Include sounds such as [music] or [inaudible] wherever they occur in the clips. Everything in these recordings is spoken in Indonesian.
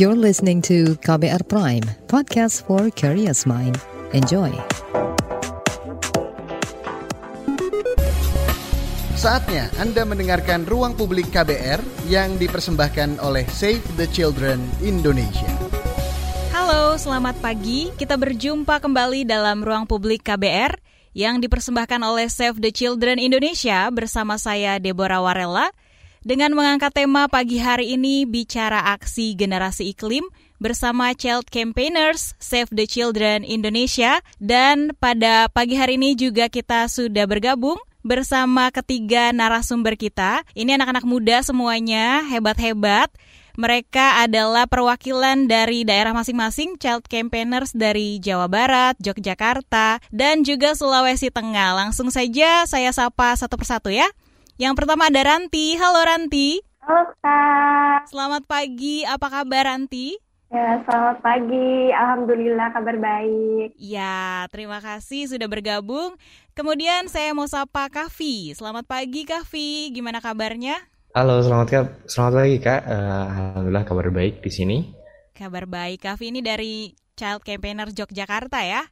You're listening to KBR Prime, podcast for curious mind. Enjoy. Saatnya Anda mendengarkan Ruang Publik KBR yang dipersembahkan oleh Save the Children Indonesia. Halo, selamat pagi. Kita berjumpa kembali dalam Ruang Publik KBR yang dipersembahkan oleh Save the Children Indonesia bersama saya Deborah Warella dengan mengangkat tema pagi hari ini bicara aksi generasi iklim bersama Child Campaigners Save the Children Indonesia dan pada pagi hari ini juga kita sudah bergabung bersama ketiga narasumber kita. Ini anak-anak muda semuanya, hebat-hebat. Mereka adalah perwakilan dari daerah masing-masing, child campaigners dari Jawa Barat, Yogyakarta, dan juga Sulawesi Tengah. Langsung saja saya sapa satu persatu ya. Yang pertama ada Ranti. Halo Ranti. Halo Kak. Selamat pagi. Apa kabar Ranti? Ya, selamat pagi. Alhamdulillah kabar baik. Ya, terima kasih sudah bergabung. Kemudian saya mau sapa Kavi. Selamat pagi Kavi. Gimana kabarnya? Halo, selamat kak. Selamat pagi kak. Uh, Alhamdulillah kabar baik di sini. Kabar baik. Kavi ini dari Child Campaigner Yogyakarta ya.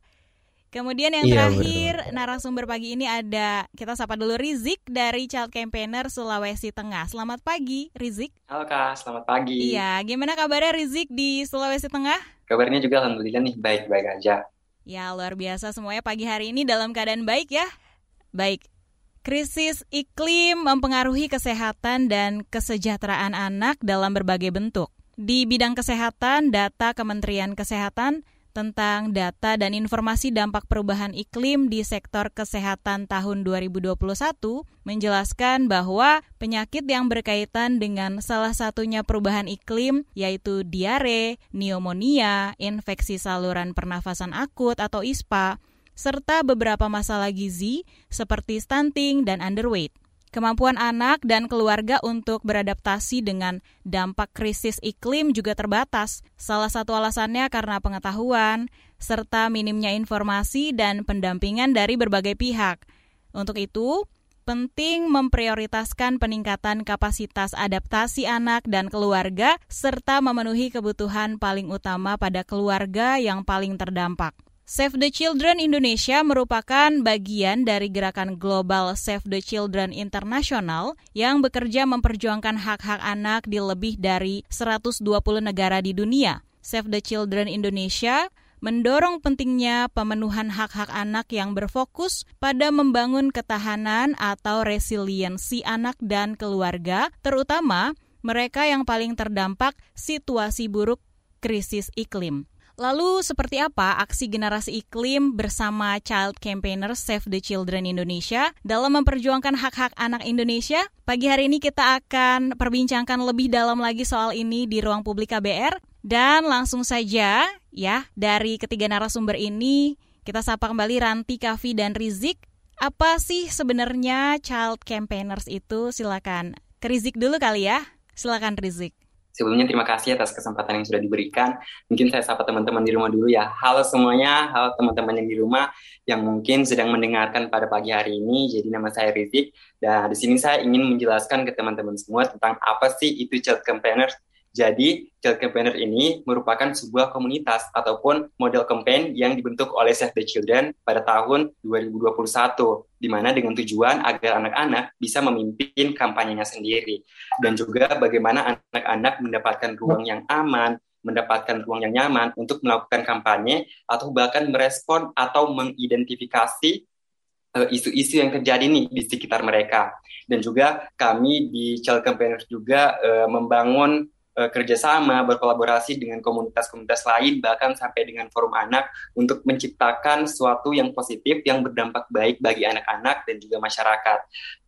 Kemudian yang Iya, terakhir betul. narasumber pagi ini ada kita sapa dulu Rizik dari Child Campaigner Sulawesi Tengah. Selamat pagi Rizik. Halo Kak, selamat pagi. Iya, gimana kabarnya Rizik di Sulawesi Tengah? Kabarnya juga Alhamdulillah nih, baik-baik aja. Ya, luar biasa semuanya pagi hari ini dalam keadaan baik ya. Baik. Krisis iklim mempengaruhi kesehatan dan kesejahteraan anak dalam berbagai bentuk. Di bidang kesehatan, data Kementerian Kesehatan tentang data dan informasi dampak perubahan iklim di sektor kesehatan tahun 2021 menjelaskan bahwa penyakit yang berkaitan dengan salah satunya perubahan iklim yaitu diare, pneumonia, infeksi saluran pernafasan akut atau ISPA, serta beberapa masalah gizi seperti stunting dan underweight. Kemampuan anak dan keluarga untuk beradaptasi dengan dampak krisis iklim juga terbatas. Salah satu alasannya karena pengetahuan, serta minimnya informasi dan pendampingan dari berbagai pihak. Untuk itu, penting memprioritaskan peningkatan kapasitas adaptasi anak dan keluarga, serta memenuhi kebutuhan paling utama pada keluarga yang paling terdampak. Save the Children Indonesia merupakan bagian dari gerakan global Save the Children Internasional yang bekerja memperjuangkan hak-hak anak di lebih dari 120 negara di dunia. Save the Children Indonesia mendorong pentingnya pemenuhan hak-hak anak yang berfokus pada membangun ketahanan atau resiliensi anak dan keluarga, terutama mereka yang paling terdampak situasi buruk krisis iklim. Lalu seperti apa aksi generasi iklim bersama Child Campaigner Save the Children Indonesia dalam memperjuangkan hak-hak anak Indonesia? Pagi hari ini kita akan perbincangkan lebih dalam lagi soal ini di ruang publik KBR dan langsung saja ya dari ketiga narasumber ini kita sapa kembali Ranti, Kavi dan Rizik. Apa sih sebenarnya Child Campaigners itu? Silakan. Ke Rizik dulu kali ya. Silakan Rizik. Sebelumnya terima kasih atas kesempatan yang sudah diberikan. Mungkin saya sapa teman-teman di rumah dulu ya. Halo semuanya, halo teman-teman yang di rumah yang mungkin sedang mendengarkan pada pagi hari ini. Jadi nama saya Rizik dan di sini saya ingin menjelaskan ke teman-teman semua tentang apa sih itu child campaigners. Jadi, Child Campaigner ini merupakan sebuah komunitas ataupun model campaign yang dibentuk oleh Save the Children pada tahun 2021, di mana dengan tujuan agar anak-anak bisa memimpin kampanyenya sendiri, dan juga bagaimana anak-anak mendapatkan ruang yang aman, mendapatkan ruang yang nyaman untuk melakukan kampanye, atau bahkan merespon atau mengidentifikasi eh, isu-isu yang terjadi nih di sekitar mereka. Dan juga kami di Child Campaigner juga uh, membangun uh, kerjasama, berkolaborasi dengan komunitas-komunitas lain, bahkan sampai dengan forum anak untuk menciptakan sesuatu yang positif yang berdampak baik bagi anak-anak dan juga masyarakat.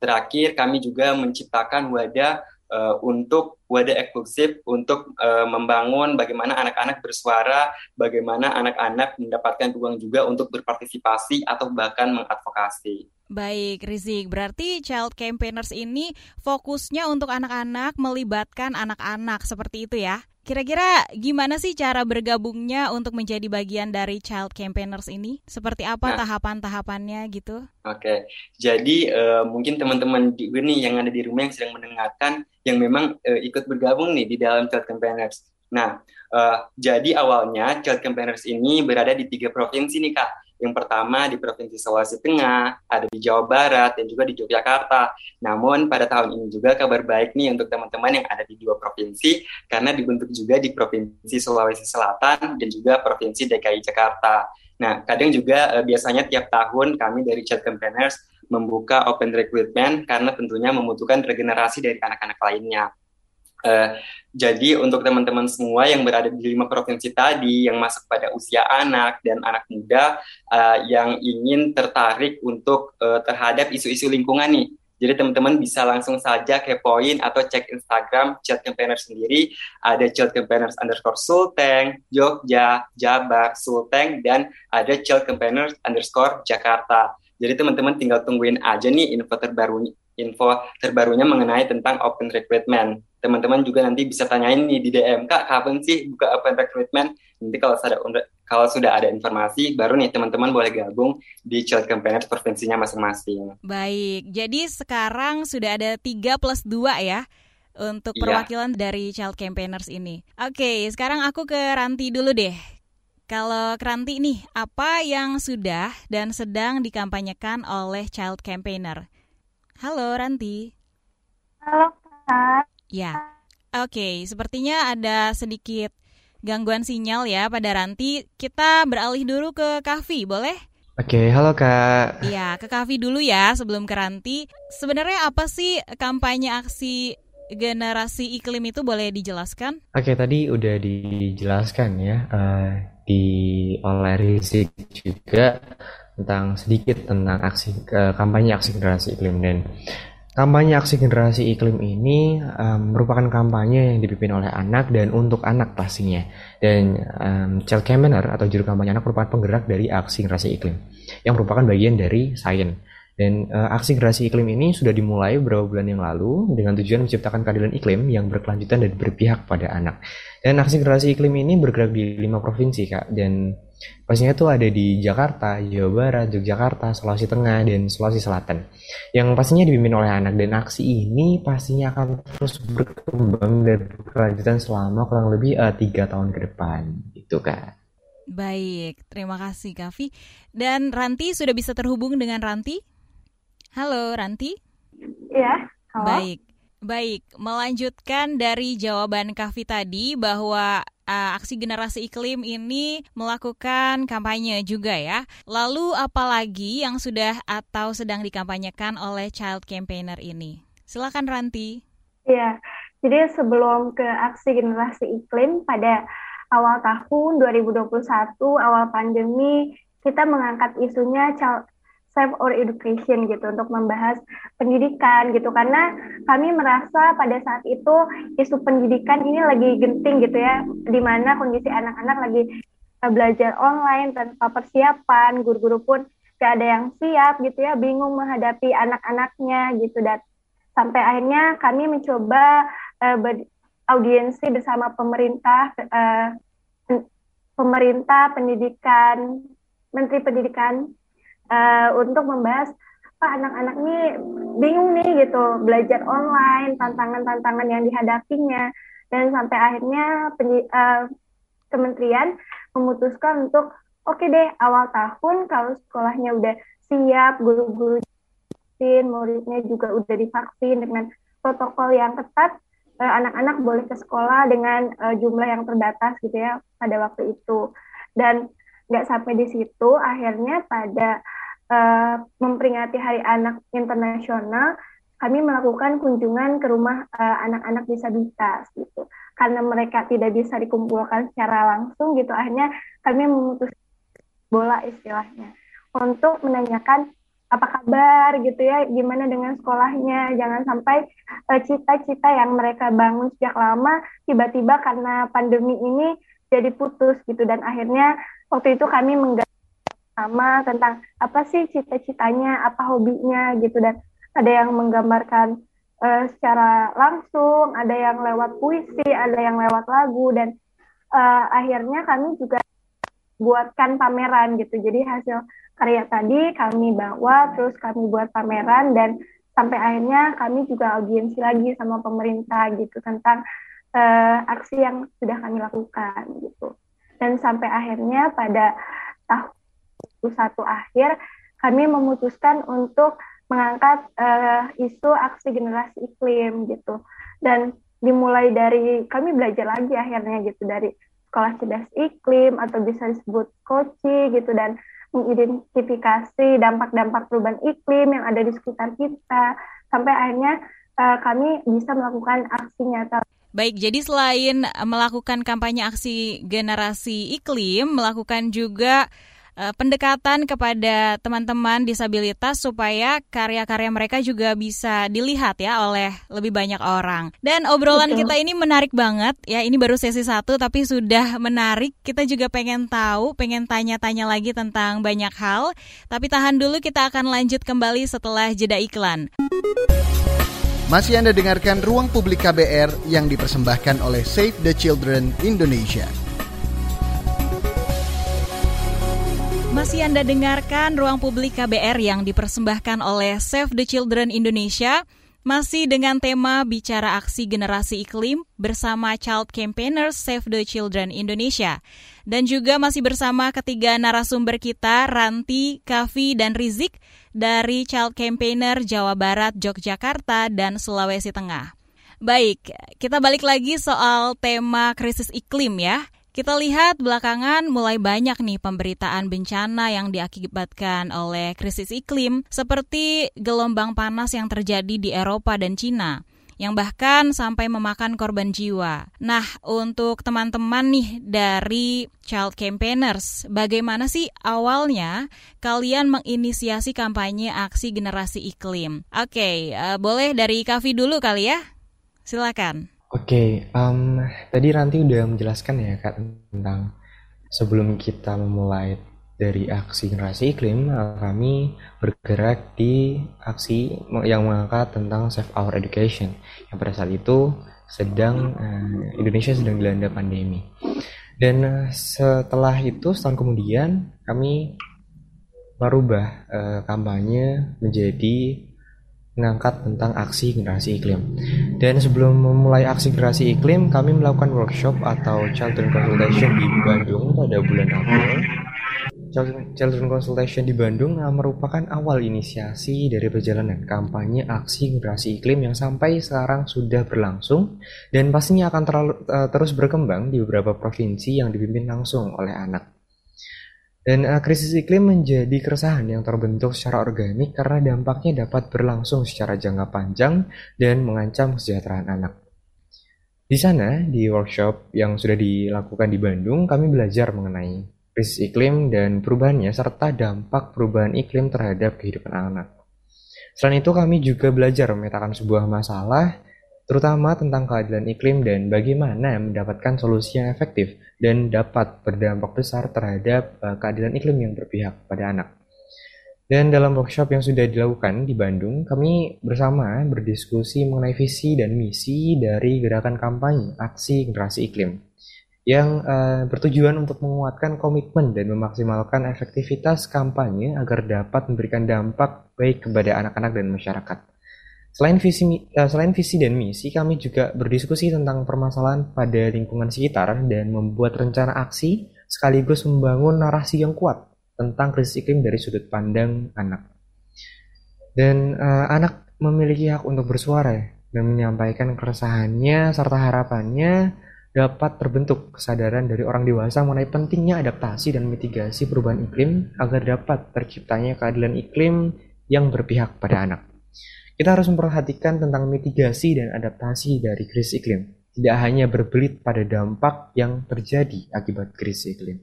Terakhir, kami juga menciptakan wadah uh, untuk wadah eksklusif untuk uh, membangun bagaimana anak-anak bersuara, bagaimana anak-anak mendapatkan ruang juga untuk berpartisipasi atau bahkan mengadvokasi. Baik, Rizik. Berarti Child Campaigners ini fokusnya untuk anak-anak, melibatkan anak-anak seperti itu ya. Kira-kira gimana sih cara bergabungnya untuk menjadi bagian dari Child Campaigners ini? Seperti apa nah, tahapan-tahapannya gitu? Oke, jadi uh, mungkin teman-teman di ini yang ada di rumah yang sedang mendengarkan yang memang uh, ikut bergabung nih di dalam Child Campaigners. Nah, uh, jadi awalnya Child Campaigners ini berada di tiga provinsi nih kak yang pertama di Provinsi Sulawesi Tengah, ada di Jawa Barat, dan juga di Yogyakarta. Namun pada tahun ini juga kabar baik nih untuk teman-teman yang ada di dua provinsi, karena dibentuk juga di Provinsi Sulawesi Selatan dan juga Provinsi DKI Jakarta. Nah, kadang juga eh, biasanya tiap tahun kami dari Chat Campaigners membuka open recruitment karena tentunya membutuhkan regenerasi dari anak-anak lainnya. Uh, jadi untuk teman-teman semua yang berada di lima provinsi tadi yang masuk pada usia anak dan anak muda uh, yang ingin tertarik untuk uh, terhadap isu-isu lingkungan nih. Jadi teman-teman bisa langsung saja kepoin atau cek Instagram Child Campaigner sendiri. Ada Child Campaigners underscore Sulteng, Jogja, Jabar, Sulteng, dan ada Child Campaigners underscore Jakarta. Jadi teman-teman tinggal tungguin aja nih info terbarunya info terbarunya mengenai tentang open recruitment. Teman-teman juga nanti bisa tanyain nih di DM, Kak, kapan sih buka open recruitment? Nanti kalau sudah kalau sudah ada informasi, baru nih teman-teman boleh gabung di Child Campaigners provinsinya masing-masing. Baik, jadi sekarang sudah ada 3 plus 2 ya untuk iya. perwakilan dari Child Campaigners ini. Oke, sekarang aku ke Ranti dulu deh. Kalau Ranti nih, apa yang sudah dan sedang dikampanyekan oleh Child Campaigner? Halo Ranti. Halo Kak. Ya. Oke, okay, sepertinya ada sedikit gangguan sinyal ya pada Ranti. Kita beralih dulu ke Kavi, boleh? Oke, okay, halo Kak. Iya, ke Kavi dulu ya sebelum ke Ranti. Sebenarnya apa sih kampanye aksi generasi iklim itu boleh dijelaskan? Oke, okay, tadi udah dijelaskan ya uh, di oleh Rizik juga tentang sedikit tentang aksi uh, kampanye aksi generasi iklim. Dan kampanye aksi generasi iklim ini um, merupakan kampanye yang dipimpin oleh anak dan untuk anak pastinya. Dan um, child campaigner atau juru kampanye anak merupakan penggerak dari aksi generasi iklim yang merupakan bagian dari sains dan uh, aksi generasi iklim ini sudah dimulai beberapa bulan yang lalu dengan tujuan menciptakan keadilan iklim yang berkelanjutan dan berpihak pada anak. Dan aksi generasi iklim ini bergerak di lima provinsi kak dan pastinya itu ada di Jakarta, Jawa Barat, Yogyakarta, Sulawesi Tengah, dan Sulawesi Selatan. Yang pastinya dipimpin oleh anak dan aksi ini pastinya akan terus berkembang dan berkelanjutan selama kurang lebih uh, tiga tahun ke depan, gitu kak. Baik, terima kasih Kavi. Dan Ranti sudah bisa terhubung dengan Ranti? Halo Ranti. Iya, halo. Baik. Baik, melanjutkan dari jawaban Kavi tadi bahwa uh, aksi generasi iklim ini melakukan kampanye juga ya. Lalu apalagi yang sudah atau sedang dikampanyekan oleh Child Campaigner ini? Silakan Ranti. Iya, jadi sebelum ke aksi generasi iklim pada awal tahun 2021, awal pandemi, kita mengangkat isunya child Save or Education gitu untuk membahas pendidikan gitu. Karena kami merasa pada saat itu isu pendidikan ini lagi genting gitu ya di mana kondisi anak-anak lagi eh, belajar online tanpa persiapan guru-guru pun gak ada yang siap gitu ya bingung menghadapi anak-anaknya gitu. Dan sampai akhirnya kami mencoba uh, audiensi bersama pemerintah uh, pemerintah pendidikan menteri pendidikan uh, untuk membahas apa anak-anak ini bingung nih gitu. Belajar online tantangan-tantangan yang dihadapinya. Dan sampai akhirnya uh, kementerian memutuskan untuk oke okay deh awal tahun kalau sekolahnya udah siap guru-guru muridnya juga udah divaksin dengan protokol yang ketat eh, anak-anak boleh ke sekolah dengan uh, jumlah yang terbatas gitu ya pada waktu itu. Dan nggak sampai di situ akhirnya pada uh, memperingati Hari Anak Internasional, kami melakukan kunjungan ke rumah uh, anak-anak disabilitas gitu. Karena mereka tidak bisa dikumpulkan secara langsung gitu, akhirnya kami memutus bola istilahnya. Untuk menanyakan apa kabar? gitu ya, gimana dengan sekolahnya, jangan sampai uh, cita-cita yang mereka bangun sejak lama tiba-tiba karena pandemi ini jadi putus gitu. Dan akhirnya waktu itu kami mengganti sama tentang apa sih cita-citanya, apa hobinya gitu dan ada yang menggambarkan uh, secara langsung, ada yang lewat puisi, ada yang lewat lagu dan uh, akhirnya kami juga buatkan pameran gitu. Jadi hasil karya tadi kami bawa, terus kami buat pameran dan sampai akhirnya kami juga audiensi lagi sama pemerintah gitu tentang uh, aksi yang sudah kami lakukan gitu. Dan sampai akhirnya pada tahun akhir kami memutuskan untuk mengangkat uh, isu aksi generasi iklim gitu. Dan dimulai dari kami belajar lagi akhirnya gitu dari sekolah cerdas iklim atau bisa disebut koci gitu dan mengidentifikasi dampak-dampak perubahan iklim yang ada di sekitar kita sampai akhirnya uh, kami bisa melakukan aksi nyata. Baik, jadi selain melakukan kampanye aksi generasi iklim, melakukan juga uh, pendekatan kepada teman-teman disabilitas supaya karya-karya mereka juga bisa dilihat ya oleh lebih banyak orang. Dan obrolan Betul. kita ini menarik banget ya. Ini baru sesi satu tapi sudah menarik. Kita juga pengen tahu, pengen tanya-tanya lagi tentang banyak hal. Tapi tahan dulu kita akan lanjut kembali setelah jeda iklan. Masih Anda dengarkan Ruang Publik KBR yang dipersembahkan oleh Save the Children Indonesia. Masih Anda dengarkan ruang publik KBR yang dipersembahkan oleh Save the Children Indonesia. Masih dengan tema bicara aksi generasi iklim bersama Child Campaigners Save the Children Indonesia. Dan juga masih bersama ketiga narasumber kita, Ranti, Kavi, dan Rizik dari Child Campaigner Jawa Barat, Yogyakarta, dan Sulawesi Tengah. Baik, kita balik lagi soal tema krisis iklim ya. Kita lihat belakangan mulai banyak nih pemberitaan bencana yang diakibatkan oleh krisis iklim seperti gelombang panas yang terjadi di Eropa dan Cina yang bahkan sampai memakan korban jiwa. Nah, untuk teman-teman nih dari Child Campaigners, bagaimana sih awalnya kalian menginisiasi kampanye aksi generasi iklim? Oke, okay, uh, eh, boleh dari Kavi dulu kali ya? Silakan. Oke, um, tadi Ranti udah menjelaskan ya Kak tentang sebelum kita memulai dari aksi generasi iklim, kami bergerak di aksi yang mengangkat tentang Save Our Education. Yang pada saat itu sedang uh, Indonesia sedang dilanda pandemi. Dan uh, setelah itu setahun kemudian kami merubah uh, kampanye menjadi mengangkat tentang aksi generasi iklim. Dan sebelum memulai aksi generasi iklim, kami melakukan workshop atau children consultation di Bandung pada bulan April. Children Consultation di Bandung uh, merupakan awal inisiasi dari perjalanan kampanye aksi generasi iklim yang sampai sekarang sudah berlangsung dan pastinya akan terlalu, uh, terus berkembang di beberapa provinsi yang dipimpin langsung oleh anak. Dan uh, krisis iklim menjadi keresahan yang terbentuk secara organik karena dampaknya dapat berlangsung secara jangka panjang dan mengancam kesejahteraan anak. Di sana, di workshop yang sudah dilakukan di Bandung, kami belajar mengenai krisis iklim dan perubahannya serta dampak perubahan iklim terhadap kehidupan anak. Selain itu, kami juga belajar memetakan sebuah masalah terutama tentang keadilan iklim dan bagaimana mendapatkan solusi yang efektif dan dapat berdampak besar terhadap uh, keadilan iklim yang berpihak pada anak. Dan dalam workshop yang sudah dilakukan di Bandung, kami bersama berdiskusi mengenai visi dan misi dari gerakan kampanye aksi generasi iklim yang uh, bertujuan untuk menguatkan komitmen dan memaksimalkan efektivitas kampanye agar dapat memberikan dampak baik kepada anak-anak dan masyarakat. Selain visi, uh, selain visi dan misi, kami juga berdiskusi tentang permasalahan pada lingkungan sekitar dan membuat rencana aksi sekaligus membangun narasi yang kuat tentang krisis iklim dari sudut pandang anak. Dan uh, anak memiliki hak untuk bersuara dan menyampaikan keresahannya serta harapannya dapat terbentuk kesadaran dari orang dewasa mengenai pentingnya adaptasi dan mitigasi perubahan iklim agar dapat terciptanya keadilan iklim yang berpihak pada anak. Kita harus memperhatikan tentang mitigasi dan adaptasi dari krisis iklim, tidak hanya berbelit pada dampak yang terjadi akibat krisis iklim.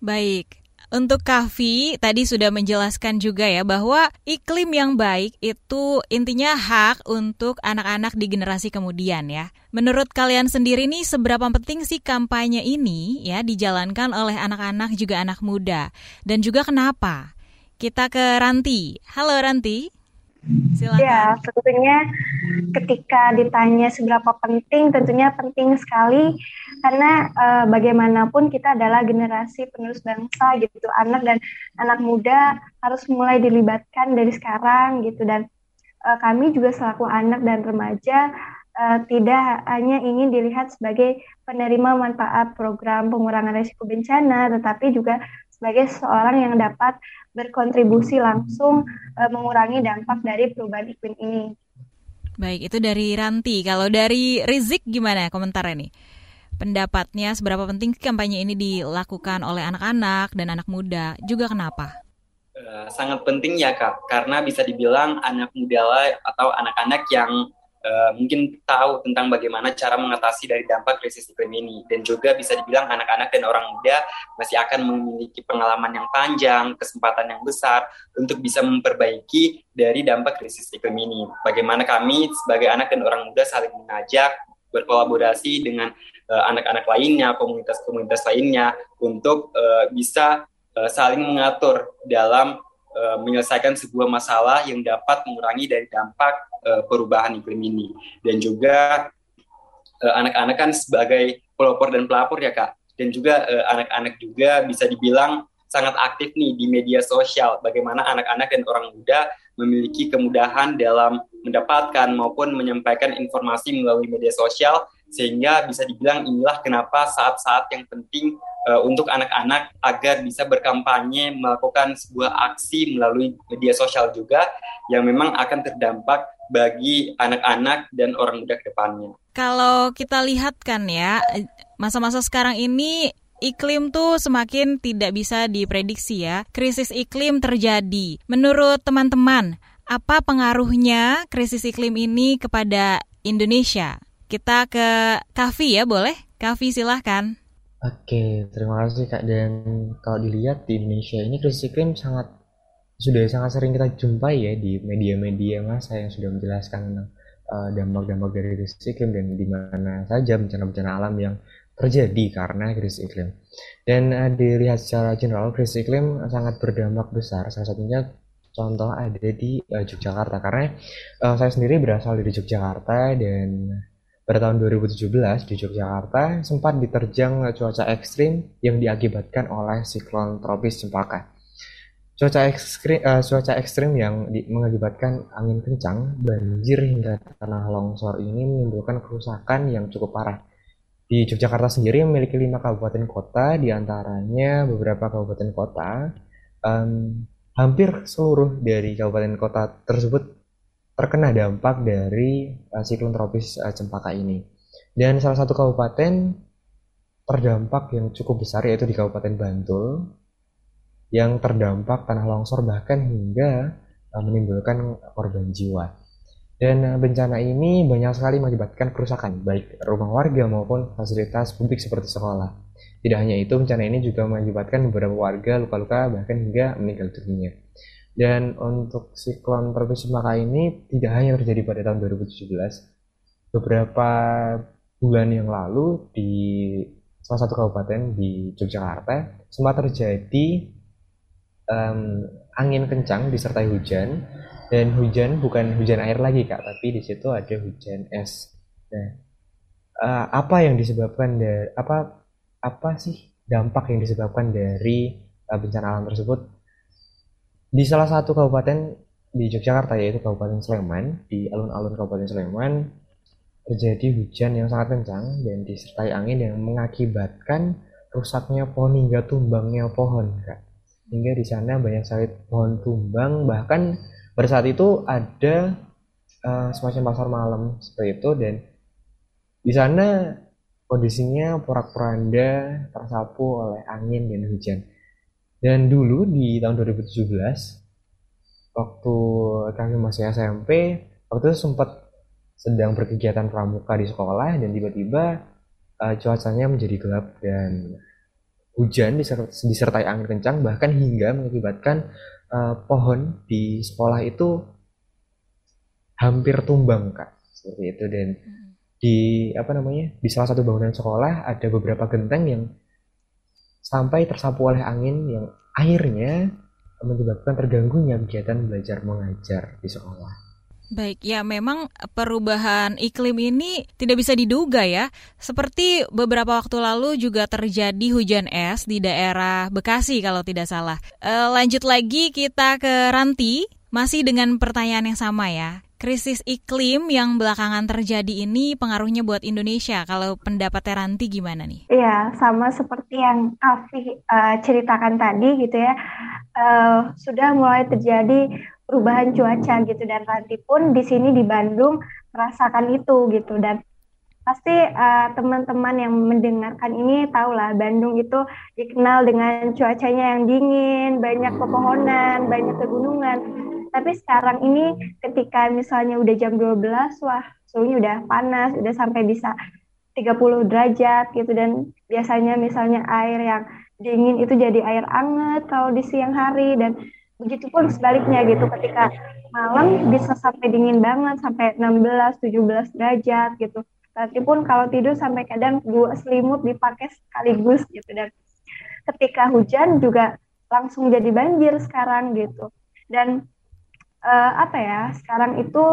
Baik, untuk Kavi tadi sudah menjelaskan juga ya bahwa iklim yang baik itu intinya hak untuk anak-anak di generasi kemudian ya. Menurut kalian sendiri nih seberapa penting sih kampanye ini ya dijalankan oleh anak-anak juga anak muda dan juga kenapa? Kita ke Ranti. Halo Ranti. Silakan. Ya, tentunya ketika ditanya seberapa penting, tentunya penting sekali karena uh, bagaimanapun kita adalah generasi penerus bangsa gitu, anak dan anak muda harus mulai dilibatkan dari sekarang gitu dan uh, kami juga selaku anak dan remaja uh, tidak hanya ingin dilihat sebagai penerima manfaat program pengurangan risiko bencana, tetapi juga sebagai seorang yang dapat berkontribusi langsung uh, mengurangi dampak dari perubahan iklim ini. Baik, itu dari Ranti. Kalau dari Rizik gimana komentarnya nih? Pendapatnya seberapa penting kampanye ini dilakukan oleh anak-anak dan anak muda? Juga kenapa? Uh, sangat penting ya kak, karena bisa dibilang anak muda lah atau anak-anak yang uh, mungkin tahu tentang bagaimana cara mengatasi dari dampak krisis iklim ini dan juga bisa dibilang anak-anak dan orang muda masih akan memiliki pengalaman yang panjang, kesempatan yang besar untuk bisa memperbaiki dari dampak krisis iklim ini. Bagaimana kami sebagai anak dan orang muda saling mengajak berkolaborasi dengan uh, anak-anak lainnya, komunitas-komunitas lainnya untuk uh, bisa uh, saling mengatur dalam menyelesaikan sebuah masalah yang dapat mengurangi dari dampak uh, perubahan iklim ini. Dan juga uh, anak-anak kan sebagai pelopor dan pelapor ya kak. Dan juga uh, anak-anak juga bisa dibilang sangat aktif nih di media sosial. Bagaimana anak-anak dan orang muda memiliki kemudahan dalam mendapatkan maupun menyampaikan informasi melalui media sosial sehingga bisa dibilang inilah kenapa saat-saat yang penting uh, untuk anak-anak agar bisa berkampanye melakukan sebuah aksi melalui media sosial juga yang memang akan terdampak bagi anak-anak dan orang muda ke depannya. Kalau kita lihat kan ya, masa-masa sekarang ini iklim tuh semakin tidak bisa diprediksi ya. Krisis iklim terjadi. Menurut teman-teman, apa pengaruhnya krisis iklim ini kepada Indonesia? Kita ke Kavi ya, boleh? Kavi silahkan. Oke, terima kasih Kak. Dan kalau dilihat di Indonesia ini krisis iklim sangat sudah sangat sering kita jumpai ya di media-media masa yang sudah menjelaskan tentang uh, dampak-dampak dari krisis iklim dan di mana saja bencana-bencana alam yang terjadi karena krisis iklim. Dan uh, dilihat secara general krisis iklim sangat berdampak besar. Salah satunya contoh ada di uh, Yogyakarta karena saya sendiri berasal dari Yogyakarta dan pada tahun 2017 di Yogyakarta sempat diterjang cuaca ekstrim yang diakibatkan oleh siklon tropis Cempaka. Cuaca ekstrim, uh, cuaca ekstrim yang di, mengakibatkan angin kencang, banjir hingga tanah longsor ini menimbulkan kerusakan yang cukup parah. Di Yogyakarta sendiri memiliki lima kabupaten kota, di antaranya beberapa kabupaten kota. Um, hampir seluruh dari kabupaten kota tersebut terkena dampak dari uh, siklon tropis uh, Cempaka ini. Dan salah satu kabupaten terdampak yang cukup besar yaitu di Kabupaten Bantul yang terdampak tanah longsor bahkan hingga uh, menimbulkan korban jiwa. Dan bencana ini banyak sekali mengakibatkan kerusakan baik rumah warga maupun fasilitas publik seperti sekolah. Tidak hanya itu, bencana ini juga mengakibatkan beberapa warga luka-luka bahkan hingga meninggal dunia. Dan untuk siklon tropis Maka ini tidak hanya terjadi pada tahun 2017. Beberapa bulan yang lalu di salah satu kabupaten di Yogyakarta sempat terjadi um, angin kencang disertai hujan. Dan hujan bukan hujan air lagi kak tapi di situ ada hujan es. Nah uh, apa yang disebabkan dari apa apa sih dampak yang disebabkan dari uh, bencana alam tersebut di salah satu kabupaten di Yogyakarta yaitu Kabupaten Sleman di alun-alun Kabupaten Sleman terjadi hujan yang sangat kencang dan disertai angin yang mengakibatkan rusaknya pohon hingga tumbangnya pohon kak. Hingga di sana banyak sekali pohon tumbang. Bahkan pada saat itu ada uh, semacam pasar malam seperti itu dan di sana kondisinya porak-poranda tersapu oleh angin dan hujan dan dulu di tahun 2017 waktu kami masih SMP waktu itu sempat sedang berkegiatan pramuka di sekolah dan tiba-tiba uh, cuacanya menjadi gelap dan hujan disertai angin kencang bahkan hingga mengakibatkan uh, pohon di sekolah itu hampir tumbang kak seperti itu dan hmm. di apa namanya di salah satu bangunan sekolah ada beberapa genteng yang sampai tersapu oleh angin yang akhirnya menyebabkan terganggunya kegiatan belajar mengajar di sekolah. Baik, ya memang perubahan iklim ini tidak bisa diduga ya. Seperti beberapa waktu lalu juga terjadi hujan es di daerah Bekasi kalau tidak salah. E, lanjut lagi kita ke Ranti, masih dengan pertanyaan yang sama ya. Krisis iklim yang belakangan terjadi ini pengaruhnya buat Indonesia. Kalau pendapat Ranti gimana nih? Iya, sama seperti yang Afi uh, ceritakan tadi gitu ya. Uh, sudah mulai terjadi perubahan cuaca gitu dan Ranti pun di sini di Bandung merasakan itu gitu dan pasti uh, teman-teman yang mendengarkan ini tahu lah Bandung itu dikenal dengan cuacanya yang dingin, banyak pepohonan, banyak pegunungan. Tapi sekarang ini ketika misalnya udah jam 12, wah suhunya udah panas, udah sampai bisa 30 derajat gitu dan biasanya misalnya air yang dingin itu jadi air anget kalau di siang hari dan Begitupun sebaliknya gitu ketika malam bisa sampai dingin banget sampai 16 17 derajat gitu. Tapi pun kalau tidur sampai kadang dua selimut dipakai sekaligus gitu dan ketika hujan juga langsung jadi banjir sekarang gitu. Dan uh, apa ya? Sekarang itu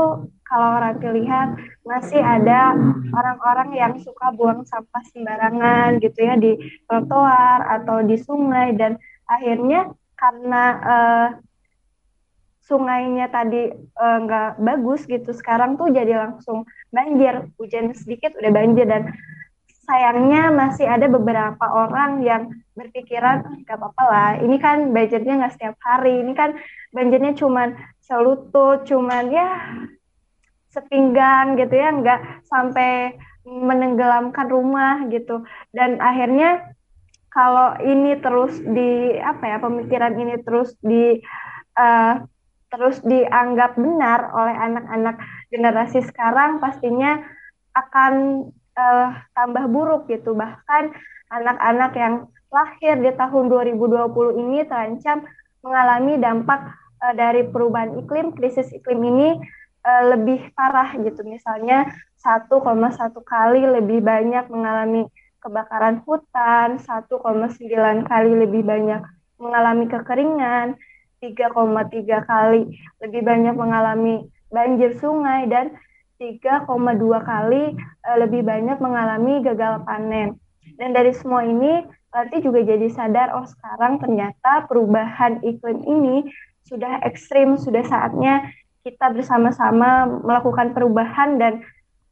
kalau orang lihat masih ada orang-orang yang suka buang sampah sembarangan gitu ya di trotoar atau di sungai dan akhirnya karena uh, sungainya tadi eh, nggak uh, bagus gitu sekarang tuh jadi langsung banjir hujan sedikit udah banjir dan sayangnya masih ada beberapa orang yang berpikiran nggak apa-apa lah ini kan banjirnya nggak setiap hari ini kan banjirnya cuman selutut cuman ya sepinggang gitu ya nggak sampai menenggelamkan rumah gitu. Dan akhirnya kalau ini terus di apa ya pemikiran ini terus di uh, terus dianggap benar oleh anak-anak generasi sekarang pastinya akan uh, tambah buruk gitu. Bahkan anak-anak yang lahir di tahun 2020 ini terancam mengalami dampak uh, dari perubahan iklim krisis iklim ini uh, lebih parah gitu misalnya 1,1 kali lebih banyak mengalami kebakaran hutan, 1,9 kali lebih banyak mengalami kekeringan, 3,3 kali lebih banyak mengalami banjir sungai dan 3,2 kali uh, lebih banyak mengalami gagal panen. Dan dari semua ini berarti juga jadi sadar oh sekarang ternyata perubahan iklim ini sudah ekstrim, sudah saatnya kita bersama-sama melakukan perubahan dan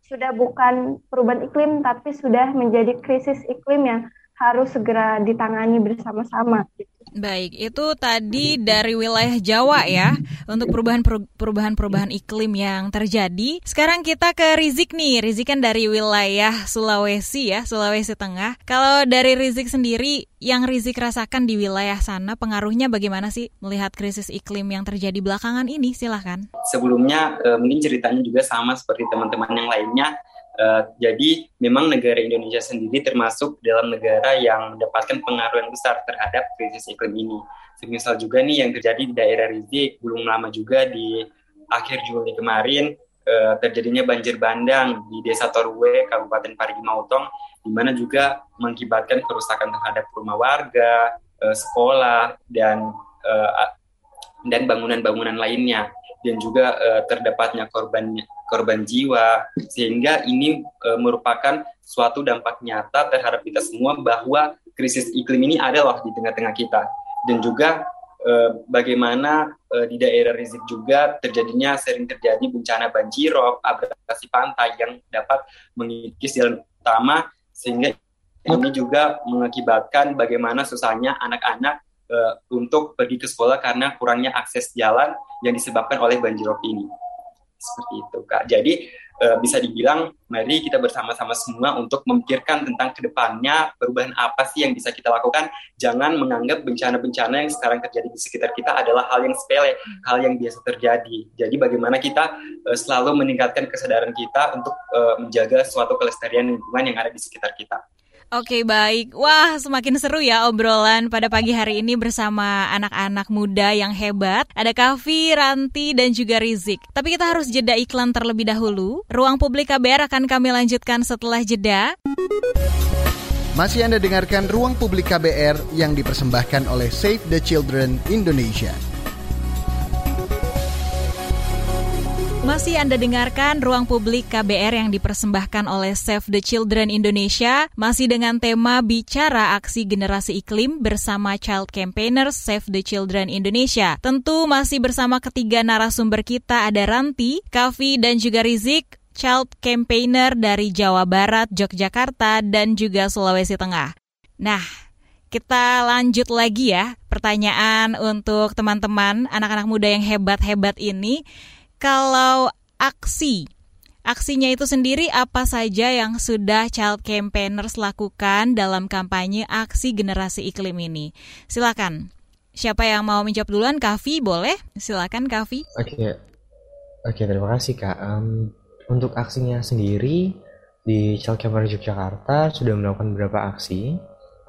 sudah bukan perubahan iklim tapi sudah menjadi krisis iklim yang harus segera ditangani bersama-sama. Baik, itu tadi dari wilayah Jawa ya untuk perubahan perubahan perubahan iklim yang terjadi. Sekarang kita ke Rizik nih. Rizik kan dari wilayah Sulawesi ya, Sulawesi Tengah. Kalau dari Rizik sendiri yang Rizik rasakan di wilayah sana pengaruhnya bagaimana sih melihat krisis iklim yang terjadi belakangan ini? Silahkan. Sebelumnya eh, mungkin ceritanya juga sama seperti teman-teman yang lainnya Uh, jadi memang negara Indonesia sendiri termasuk dalam negara yang mendapatkan pengaruh yang besar terhadap krisis iklim ini. Semisal juga nih yang terjadi di daerah Rizik belum lama juga di akhir Juli kemarin uh, terjadinya banjir bandang di Desa Torwe, Kabupaten Parigi Mautong, di mana juga mengakibatkan kerusakan terhadap rumah warga, uh, sekolah dan uh, dan bangunan-bangunan lainnya dan juga uh, terdapatnya korban korban jiwa sehingga ini uh, merupakan suatu dampak nyata terhadap kita semua bahwa krisis iklim ini ada loh di tengah-tengah kita dan juga uh, bagaimana uh, di daerah Rizik juga terjadinya sering terjadi bencana banjirop, abrasi pantai yang dapat mengikis jalan utama sehingga ini juga mengakibatkan bagaimana susahnya anak-anak uh, untuk pergi ke sekolah karena kurangnya akses jalan yang disebabkan oleh banjirop ini. Seperti itu, Kak. Jadi uh, bisa dibilang mari kita bersama-sama semua untuk memikirkan tentang ke depannya perubahan apa sih yang bisa kita lakukan. Jangan menganggap bencana-bencana yang sekarang terjadi di sekitar kita adalah hal yang sepele, hal yang biasa terjadi. Jadi bagaimana kita uh, selalu meningkatkan kesadaran kita untuk uh, menjaga suatu kelestarian lingkungan yang ada di sekitar kita. Oke baik, wah semakin seru ya obrolan pada pagi hari ini bersama anak-anak muda yang hebat. Ada Kavi, Ranti, dan juga Rizik. Tapi kita harus jeda iklan terlebih dahulu. Ruang publik KBR akan kami lanjutkan setelah jeda. Masih Anda dengarkan Ruang Publik KBR yang dipersembahkan oleh Save the Children Indonesia. Masih Anda dengarkan Ruang Publik KBR yang dipersembahkan oleh Save the Children Indonesia, masih dengan tema bicara aksi generasi iklim bersama Child Campaigners Save the Children Indonesia. Tentu masih bersama ketiga narasumber kita ada Ranti, Kavi, dan juga Rizik child campaigner dari Jawa Barat, Yogyakarta, dan juga Sulawesi Tengah. Nah, kita lanjut lagi ya pertanyaan untuk teman-teman anak-anak muda yang hebat-hebat ini. Kalau aksi, aksinya itu sendiri apa saja yang sudah child campaigners lakukan dalam kampanye aksi generasi iklim ini? Silakan. Siapa yang mau menjawab duluan? Kavi, boleh? Silakan, Kavi. Oke, oke terima kasih kak. Um, untuk aksinya sendiri di Child Camper Yogyakarta sudah melakukan beberapa aksi.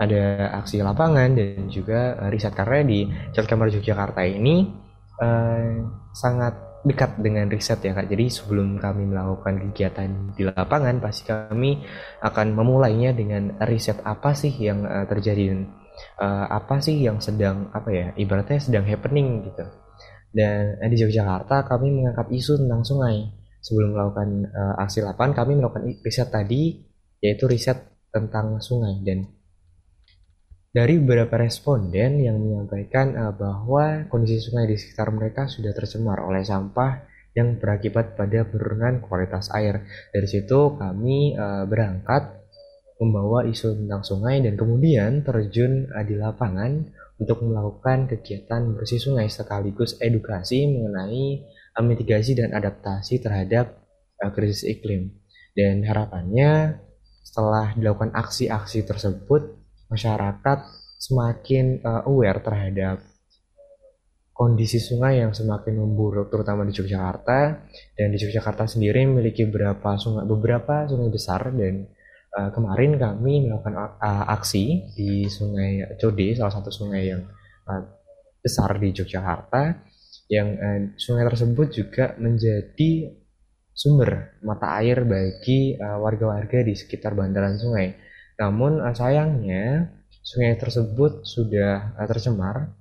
Ada aksi lapangan dan juga uh, riset karena di Child Camper Yogyakarta ini uh, sangat dekat dengan riset ya kak. Jadi sebelum kami melakukan kegiatan di lapangan, pasti kami akan memulainya dengan riset apa sih yang uh, terjadi uh, apa sih yang sedang apa ya ibaratnya sedang happening gitu. Dan uh, di Yogyakarta kami mengangkat isu tentang sungai sebelum melakukan uh, aksi lapangan kami melakukan riset tadi yaitu riset tentang sungai dan dari beberapa responden yang menyampaikan uh, bahwa kondisi sungai di sekitar mereka sudah tercemar oleh sampah yang berakibat pada penurunan kualitas air. Dari situ kami uh, berangkat membawa isu tentang sungai dan kemudian terjun uh, di lapangan untuk melakukan kegiatan bersih sungai sekaligus edukasi mengenai mitigasi dan adaptasi terhadap uh, krisis iklim. Dan harapannya setelah dilakukan aksi-aksi tersebut, masyarakat semakin uh, aware terhadap kondisi sungai yang semakin memburuk terutama di Yogyakarta. Dan di Yogyakarta sendiri memiliki beberapa sungai beberapa sungai besar. Dan uh, kemarin kami melakukan uh, aksi di Sungai Code salah satu sungai yang uh, besar di Yogyakarta. Yang eh, sungai tersebut juga menjadi sumber mata air bagi uh, warga-warga di sekitar bantaran sungai. Namun uh, sayangnya sungai tersebut sudah uh, tercemar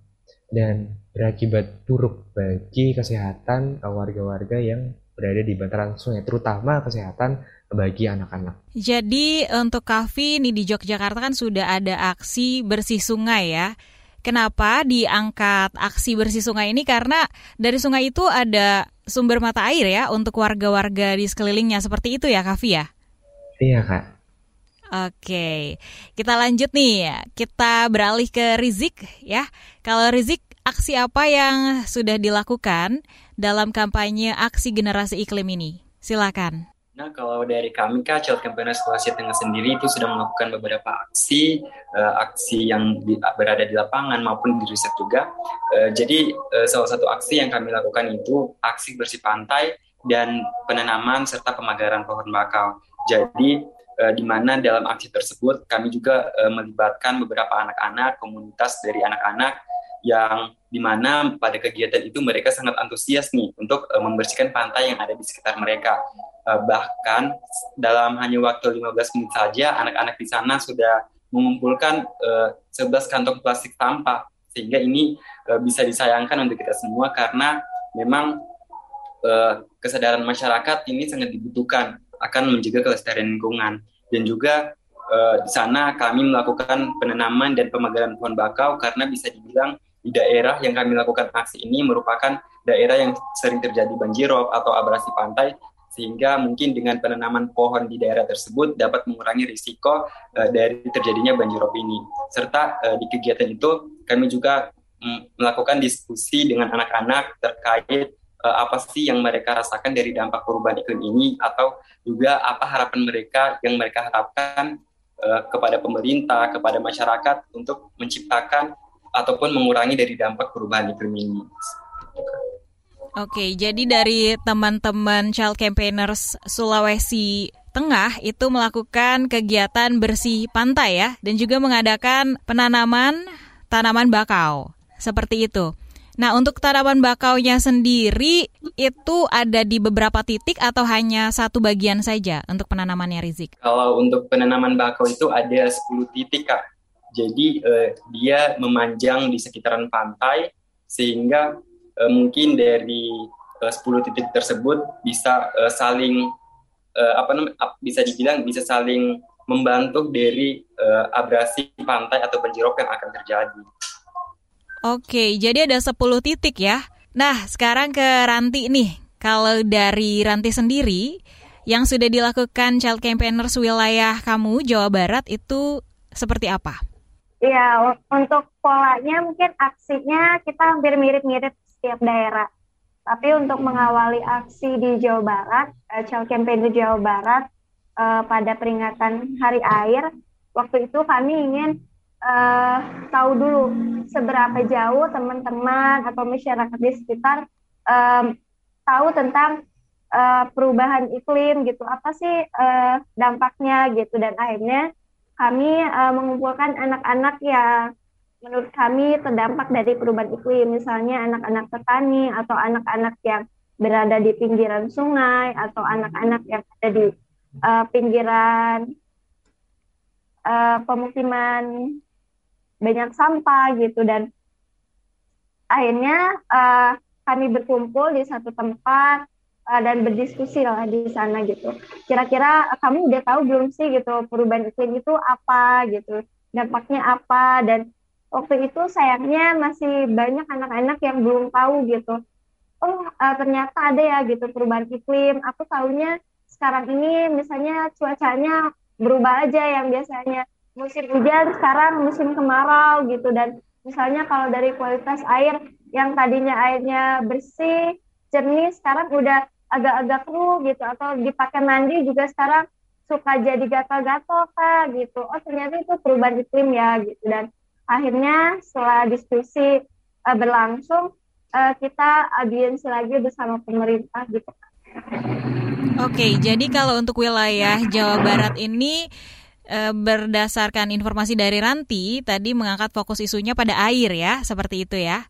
dan berakibat buruk bagi kesehatan warga-warga yang berada di bantaran sungai, terutama kesehatan bagi anak-anak. Jadi untuk Kavi ini di Yogyakarta kan sudah ada aksi bersih sungai ya. Kenapa diangkat aksi bersih sungai ini? Karena dari sungai itu ada sumber mata air ya untuk warga-warga di sekelilingnya. Seperti itu ya, Kavi ya? Iya, Kak. Oke, kita lanjut nih. Kita beralih ke Rizik ya. Kalau Rizik, aksi apa yang sudah dilakukan dalam kampanye aksi generasi iklim ini? Silakan. Nah, kalau dari kami, Kak, Child Campaigners Sulawesi Tengah sendiri itu sudah melakukan beberapa aksi, uh, aksi yang di, berada di lapangan maupun di riset juga. Uh, jadi, uh, salah satu aksi yang kami lakukan itu aksi bersih pantai dan penanaman serta pemagaran pohon bakau. Jadi, uh, di mana dalam aksi tersebut kami juga uh, melibatkan beberapa anak-anak, komunitas dari anak-anak yang di mana pada kegiatan itu mereka sangat antusias nih untuk uh, membersihkan pantai yang ada di sekitar mereka. Uh, bahkan dalam hanya waktu 15 menit saja anak-anak di sana sudah mengumpulkan uh, 11 kantong plastik sampah sehingga ini uh, bisa disayangkan untuk kita semua karena memang uh, kesadaran masyarakat ini sangat dibutuhkan akan menjaga kelestarian lingkungan dan juga uh, di sana kami melakukan penanaman dan pemagaran pohon bakau karena bisa dibilang di daerah yang kami lakukan aksi ini merupakan daerah yang sering terjadi banjirop atau abrasi pantai sehingga mungkin dengan penanaman pohon di daerah tersebut dapat mengurangi risiko uh, dari terjadinya banjirop ini. Serta uh, di kegiatan itu kami juga mm, melakukan diskusi dengan anak-anak terkait uh, apa sih yang mereka rasakan dari dampak perubahan iklim ini atau juga apa harapan mereka yang mereka harapkan uh, kepada pemerintah, kepada masyarakat untuk menciptakan ataupun mengurangi dari dampak perubahan iklim ini. Oke, jadi dari teman-teman Child Campaigners Sulawesi Tengah itu melakukan kegiatan bersih pantai ya dan juga mengadakan penanaman tanaman bakau. Seperti itu. Nah, untuk tanaman bakaunya sendiri itu ada di beberapa titik atau hanya satu bagian saja untuk penanamannya Rizik? Kalau untuk penanaman bakau itu ada 10 titik, Kak. Jadi eh, dia memanjang di sekitaran pantai sehingga eh, mungkin dari eh, 10 titik tersebut bisa eh, saling eh, apa namanya bisa dibilang bisa saling membantu dari eh, abrasi pantai atau banjirop yang akan terjadi. Oke, jadi ada 10 titik ya. Nah, sekarang ke Ranti nih. Kalau dari Ranti sendiri, yang sudah dilakukan Child Campaigners wilayah kamu, Jawa Barat, itu seperti apa? Iya, untuk polanya mungkin aksinya kita hampir mirip-mirip setiap daerah. Tapi untuk mengawali aksi di Jawa Barat, uh, Child Campaign di Jawa Barat uh, pada peringatan Hari Air, waktu itu kami ingin uh, tahu dulu seberapa jauh teman-teman atau masyarakat di sekitar um, tahu tentang uh, perubahan iklim gitu. Apa sih uh, dampaknya gitu. Dan akhirnya kami uh, mengumpulkan anak-anak yang menurut kami terdampak dari perubahan iklim. Misalnya anak-anak petani atau anak-anak yang berada di pinggiran sungai atau anak-anak yang ada di uh, pinggiran uh, pemukiman banyak sampah gitu dan akhirnya uh, kami berkumpul di satu tempat uh, dan berdiskusi lah di sana gitu. Kira-kira uh, kamu udah tahu belum sih gitu perubahan iklim itu apa gitu, dampaknya apa dan waktu itu sayangnya masih banyak anak-anak yang belum tahu gitu. Oh uh, ternyata ada ya gitu perubahan iklim. Aku tahunya sekarang ini misalnya cuacanya berubah aja yang biasanya musim hujan sekarang musim kemarau gitu. Dan misalnya kalau dari kualitas air yang tadinya airnya bersih jernih sekarang udah agak-agak keruh gitu. Atau dipakai mandi juga sekarang suka jadi gatal-gatal kak gitu. Oh ternyata itu perubahan iklim ya gitu. Dan akhirnya setelah diskusi uh, berlangsung uh, kita audiensi lagi bersama pemerintah gitu Oke, jadi kalau untuk wilayah Jawa Barat ini berdasarkan informasi dari Ranti tadi mengangkat fokus isunya pada air ya, seperti itu ya.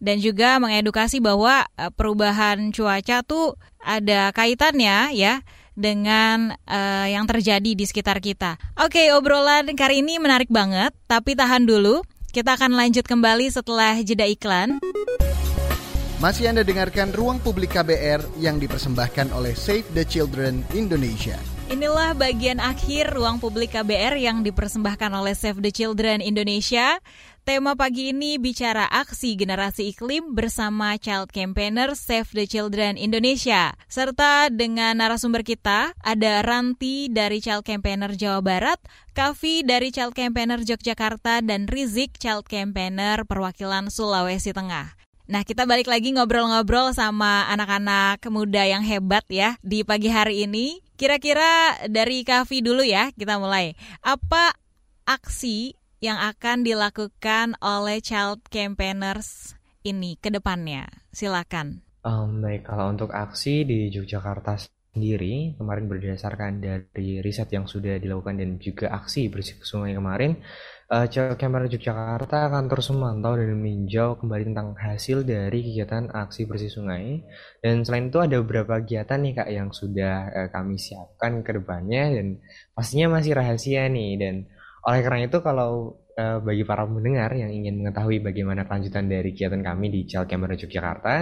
Dan juga mengedukasi bahwa e, perubahan cuaca tuh ada kaitannya ya dengan e, yang terjadi di sekitar kita. Oke, obrolan kali ini menarik banget, tapi tahan dulu. Kita akan lanjut kembali setelah jeda iklan. Masih Anda dengarkan Ruang Publik KBR yang dipersembahkan oleh Save the Children Indonesia. Inilah bagian akhir ruang publik KBR yang dipersembahkan oleh Save the Children Indonesia. Tema pagi ini bicara aksi generasi iklim bersama Child Campaigner Save the Children Indonesia. Serta dengan narasumber kita ada Ranti dari Child Campaigner Jawa Barat, Kavi dari Child Campaigner Yogyakarta, dan Rizik Child Campaigner perwakilan Sulawesi Tengah. Nah, kita balik lagi ngobrol-ngobrol sama anak-anak muda yang hebat ya di pagi hari ini. Kira-kira dari Kavi dulu ya, kita mulai. Apa aksi yang akan dilakukan oleh Child Campaigners ini ke depannya? Silakan. Um, baik, kalau untuk aksi di Yogyakarta sendiri, kemarin berdasarkan dari riset yang sudah dilakukan dan juga aksi bersih sungai kemarin, uh, Kementerian Yogyakarta akan terus memantau dan meninjau kembali tentang hasil dari kegiatan aksi bersih sungai. Dan selain itu ada beberapa kegiatan nih kak yang sudah uh, kami siapkan ke depannya dan pastinya masih rahasia nih. Dan oleh karena itu kalau uh, bagi para pendengar yang ingin mengetahui bagaimana kelanjutan dari kegiatan kami di Child Camera Yogyakarta,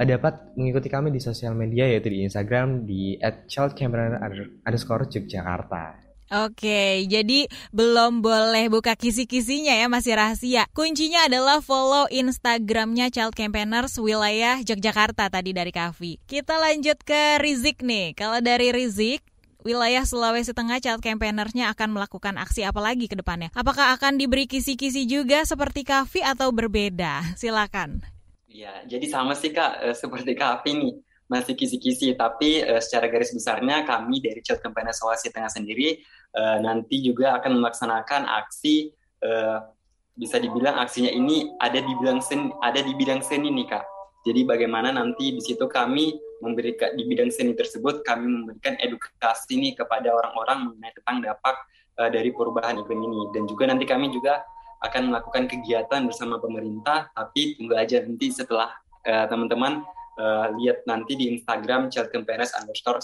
uh, dapat mengikuti kami di sosial media yaitu di Instagram di @childcamera underscore Yogyakarta. Oke, jadi belum boleh buka kisi-kisinya ya, masih rahasia. Kuncinya adalah follow Instagramnya Child Campaigners wilayah Yogyakarta tadi dari Kavi. Kita lanjut ke Rizik nih. Kalau dari Rizik, wilayah Sulawesi Tengah Child Campaignersnya akan melakukan aksi apa lagi ke depannya? Apakah akan diberi kisi-kisi juga seperti Kavi atau berbeda? [laughs] Silakan. Ya, jadi sama sih Kak, eh, seperti Kavi nih masih kisi-kisi, tapi uh, secara garis besarnya kami dari Child Campaign Sulawesi Tengah sendiri uh, nanti juga akan melaksanakan aksi uh, bisa dibilang aksinya ini ada di bidang seni, ada di bidang seni nih kak. Jadi bagaimana nanti di situ kami memberikan di bidang seni tersebut kami memberikan edukasi nih kepada orang-orang mengenai tentang dampak uh, dari perubahan iklim ini dan juga nanti kami juga akan melakukan kegiatan bersama pemerintah, tapi tunggu aja nanti setelah uh, teman-teman uh, lihat nanti di Instagram Child underscore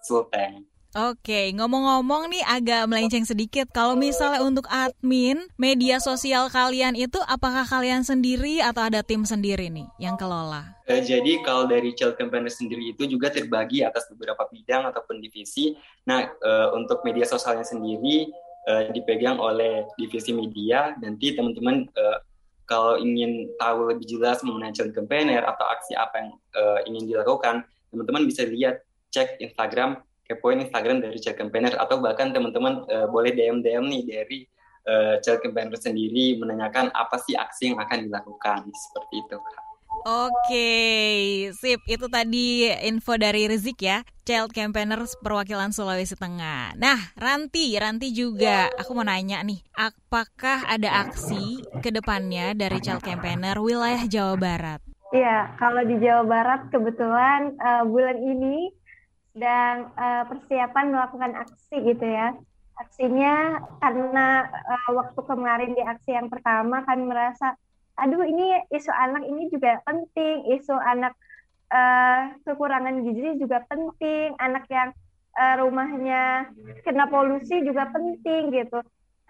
Sultan. Oke, ngomong-ngomong nih agak melenceng sedikit. Kalau misalnya untuk admin media sosial kalian itu, apakah kalian sendiri atau ada tim sendiri nih yang kelola? Uh, jadi kalau dari Child Campaigner sendiri itu juga terbagi atas beberapa bidang ataupun divisi. Nah, uh, untuk media sosialnya sendiri uh, dipegang oleh divisi media. Nanti teman-teman kalau ingin tahu lebih jelas mengenai Child Campaigner atau aksi apa yang ingin dilakukan, teman-teman bisa lihat cek Instagram kepoin Instagram dari Child Campaigner atau bahkan teman-teman uh, boleh DM DM nih dari uh, Child Campaigner sendiri menanyakan apa sih aksi yang akan dilakukan seperti itu. Oke, sip. Itu tadi info dari Rizik ya, Child Campaigners perwakilan Sulawesi Tengah. Nah, Ranti, Ranti juga, aku mau nanya nih, apakah ada aksi ke depannya dari Child Campaigner wilayah Jawa Barat? Iya, kalau di Jawa Barat kebetulan uh, bulan ini dan uh, persiapan melakukan aksi gitu ya. Aksinya karena uh, waktu kemarin di aksi yang pertama kami merasa, aduh ini isu anak ini juga penting, isu anak uh, kekurangan gizi juga penting, anak yang uh, rumahnya kena polusi juga penting gitu.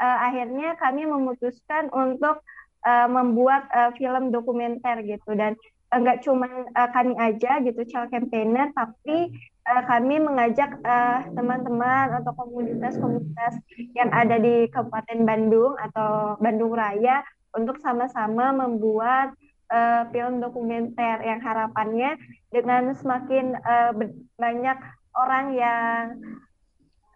Uh, akhirnya kami memutuskan untuk uh, membuat uh, film dokumenter gitu dan enggak cuma uh, kami aja gitu child campaigner tapi uh, kami mengajak uh, teman-teman atau komunitas-komunitas yang ada di Kabupaten Bandung atau Bandung Raya untuk sama-sama membuat uh, film dokumenter yang harapannya dengan semakin uh, banyak orang yang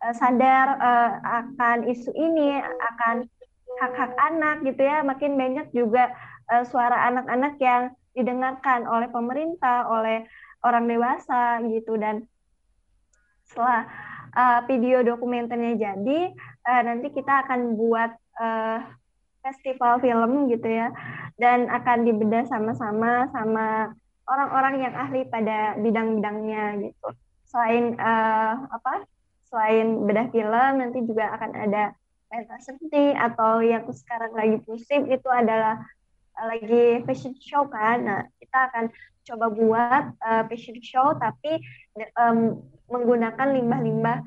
uh, sadar uh, akan isu ini, akan hak-hak anak gitu ya, makin banyak juga uh, suara anak-anak yang didengarkan oleh pemerintah, oleh orang dewasa gitu. Dan setelah uh, video dokumenternya jadi uh, nanti kita akan buat uh, festival film gitu ya. Dan akan dibedah sama-sama sama orang-orang yang ahli pada bidang-bidangnya gitu. Selain uh, apa selain bedah film nanti juga akan ada pentas seni atau yang sekarang lagi musim itu adalah lagi fashion show kan. Nah kita akan coba buat uh, fashion show tapi um, menggunakan limbah-limbah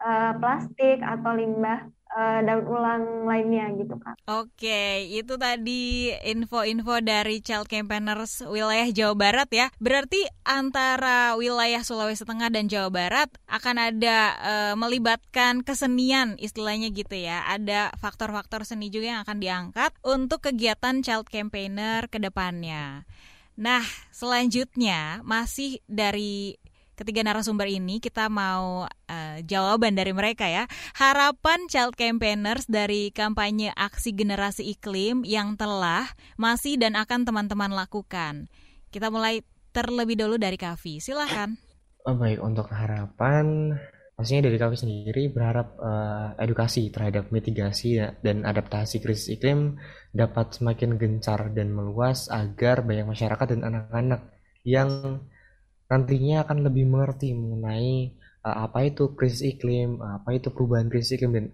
uh, plastik atau limbah uh, daun ulang lainnya gitu kak. Oke, itu tadi info-info dari Child Campaigners wilayah Jawa Barat ya. Berarti antara wilayah Sulawesi Tengah dan Jawa Barat akan ada uh, melibatkan kesenian istilahnya gitu ya. Ada faktor-faktor seni juga yang akan diangkat untuk kegiatan Child Campaigner ke depannya. Nah, selanjutnya masih dari ketiga narasumber ini kita mau uh, jawaban dari mereka ya. Harapan child campaigners dari kampanye aksi generasi iklim yang telah, masih dan akan teman-teman lakukan. Kita mulai terlebih dulu dari Kavi. Silahkan. Oh, baik, untuk harapan pastinya dari kami sendiri berharap uh, edukasi terhadap mitigasi dan adaptasi krisis iklim dapat semakin gencar dan meluas agar banyak masyarakat dan anak-anak yang nantinya akan lebih mengerti mengenai uh, apa itu krisis iklim, apa itu perubahan krisis iklim dan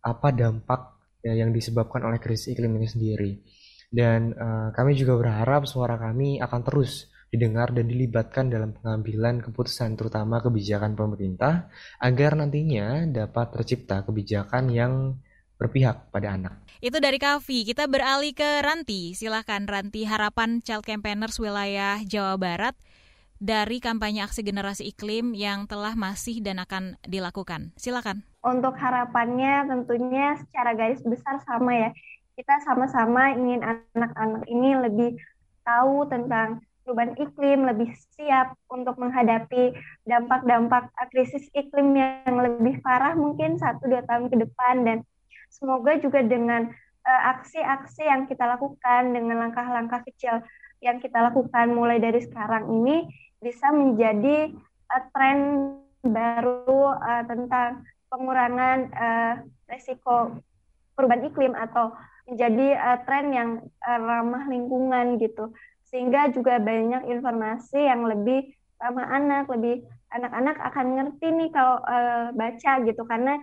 apa dampak ya, yang disebabkan oleh krisis iklim ini sendiri. Dan uh, kami juga berharap suara kami akan terus didengar dan dilibatkan dalam pengambilan keputusan terutama kebijakan pemerintah agar nantinya dapat tercipta kebijakan yang berpihak pada anak. Itu dari Kavi. Kita beralih ke Ranti. Silahkan Ranti, harapan Child Campaigners wilayah Jawa Barat dari kampanye aksi generasi iklim yang telah masih dan akan dilakukan? Silakan. Untuk harapannya tentunya secara garis besar sama ya. Kita sama-sama ingin anak-anak ini lebih tahu tentang perubahan iklim, lebih siap untuk menghadapi dampak-dampak krisis iklim yang lebih parah mungkin satu dua tahun ke depan dan semoga juga dengan eh, aksi-aksi yang kita lakukan dengan langkah-langkah kecil yang kita lakukan mulai dari sekarang ini bisa menjadi uh, tren baru uh, tentang pengurangan uh, resiko perubahan iklim atau menjadi uh, tren yang uh, ramah lingkungan gitu. Sehingga juga banyak informasi yang lebih ramah anak lebih anak-anak akan ngerti nih kalau uh, baca gitu. Karena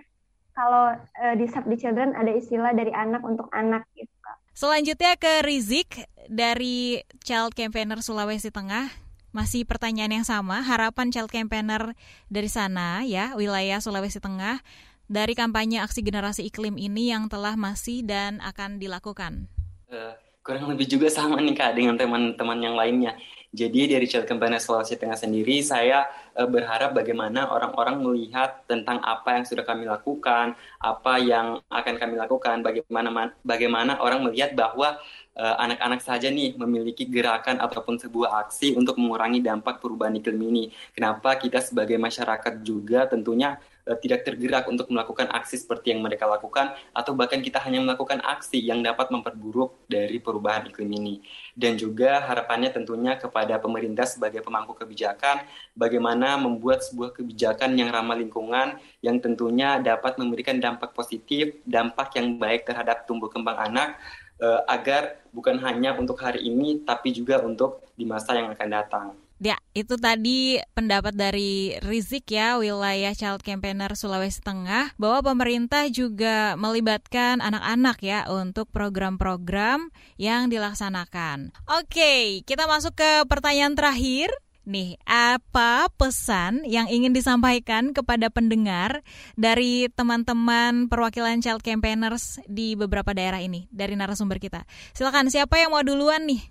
kalau uh, di Save the Children ada istilah dari anak untuk anak gitu Selanjutnya ke Rizik dari Child Campaigner Sulawesi Tengah. Masih pertanyaan yang sama, harapan Child Campaigner dari sana ya, wilayah Sulawesi Tengah dari kampanye aksi generasi iklim ini yang telah masih dan akan dilakukan. Uh, kurang lebih juga sama nih Kak dengan teman-teman yang lainnya. Jadi dari Child Campaigner Sulawesi Tengah sendiri saya uh, berharap bagaimana orang-orang melihat tentang apa yang sudah kami lakukan, apa yang akan kami lakukan, bagaimana bagaimana orang melihat bahwa eh, anak-anak uh, saja nih memiliki gerakan ataupun sebuah aksi untuk mengurangi dampak perubahan iklim ini. Kenapa kita sebagai masyarakat juga tentunya tidak tergerak untuk melakukan aksi seperti yang mereka lakukan atau bahkan kita hanya melakukan aksi yang dapat memperburuk dari perubahan iklim ini. Dan juga harapannya tentunya kepada pemerintah sebagai pemangku kebijakan bagaimana membuat sebuah kebijakan yang ramah lingkungan yang tentunya dapat memberikan dampak positif, dampak yang baik terhadap tumbuh kembang anak uh, agar bukan hanya untuk hari ini tapi juga untuk di masa yang akan datang. Ya, itu tadi pendapat dari Rizik ya, wilayah Child Campaigner Sulawesi Tengah, bahwa pemerintah juga melibatkan anak-anak ya untuk program-program yang dilaksanakan. Oke, kita masuk ke pertanyaan terakhir. Nih, apa pesan yang ingin disampaikan kepada pendengar dari teman-teman perwakilan Child Campaigners di beberapa daerah ini, dari narasumber kita? Silakan, siapa yang mau duluan nih?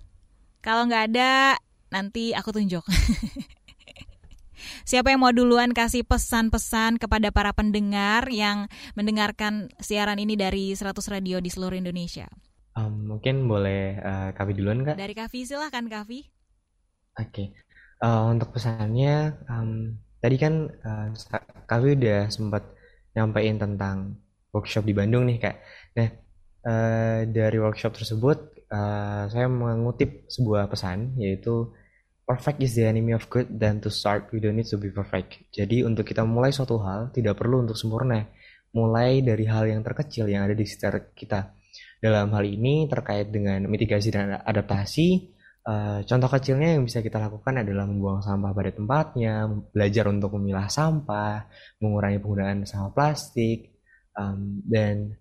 Kalau nggak ada, nanti aku tunjuk. [laughs] Siapa yang mau duluan kasih pesan-pesan kepada para pendengar yang mendengarkan siaran ini dari 100 radio di seluruh Indonesia? Um, mungkin boleh uh, Kavi duluan kak? Dari Kavi silahkan Kavi. Oke, okay. uh, untuk pesannya um, tadi kan uh, Kavi udah sempat nyampein tentang workshop di Bandung nih kak. Nah uh, dari workshop tersebut uh, saya mengutip sebuah pesan yaitu perfect is the enemy of good dan to start we don't need to be perfect. Jadi untuk kita mulai suatu hal tidak perlu untuk sempurna. Mulai dari hal yang terkecil yang ada di sekitar kita. Dalam hal ini terkait dengan mitigasi dan adaptasi, uh, contoh kecilnya yang bisa kita lakukan adalah membuang sampah pada tempatnya, belajar untuk memilah sampah, mengurangi penggunaan sampah plastik, dan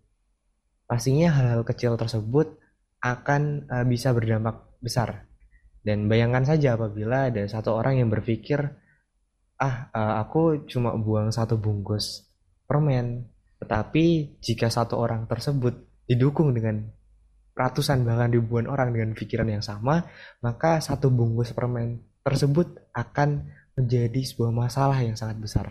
pastinya hal-hal kecil tersebut akan uh, bisa berdampak besar. Dan bayangkan saja apabila ada satu orang yang berpikir, ah uh, aku cuma buang satu bungkus permen, tetapi jika satu orang tersebut didukung dengan ratusan bahkan ribuan orang dengan pikiran yang sama, maka satu bungkus permen tersebut akan menjadi sebuah masalah yang sangat besar.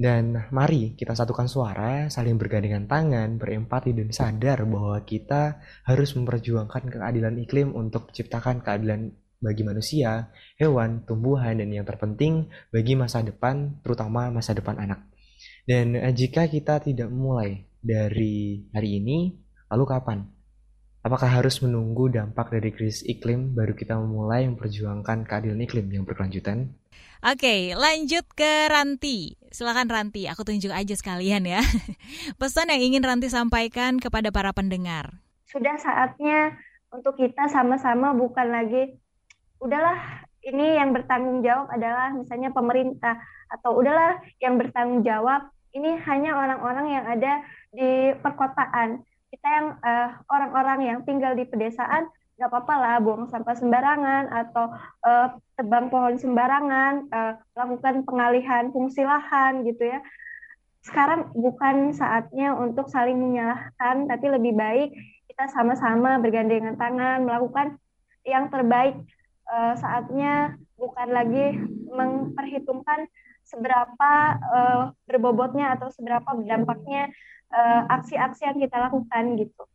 Dan mari kita satukan suara, saling bergandengan tangan, berempati dan sadar bahwa kita harus memperjuangkan keadilan iklim untuk menciptakan keadilan bagi manusia, hewan, tumbuhan, dan yang terpenting bagi masa depan, terutama masa depan anak. Dan eh, jika kita tidak mulai dari hari ini, lalu kapan? Apakah harus menunggu dampak dari krisis iklim baru kita memulai memperjuangkan keadilan iklim yang berkelanjutan? Oke, lanjut ke Ranti. Silakan Ranti, aku tunjuk aja sekalian ya. [laughs] Pesan yang ingin Ranti sampaikan kepada para pendengar. Sudah saatnya untuk kita sama-sama bukan lagi udahlah ini yang bertanggung jawab adalah misalnya pemerintah atau udahlah yang bertanggung jawab ini hanya orang-orang yang ada di perkotaan. Kita yang uh, orang-orang yang tinggal di pedesaan nggak apa-apa lah buang sampah sembarangan atau uh, tebang pohon sembarangan, uh, lakukan pengalihan fungsi lahan gitu ya. Sekarang bukan saatnya untuk saling menyalahkan, tapi lebih baik kita sama-sama bergandengan tangan melakukan yang terbaik. Uh, saatnya bukan lagi memperhitungkan seberapa uh, berbobotnya atau seberapa berdampaknya aksi-aksi uh, yang kita lakukan gitu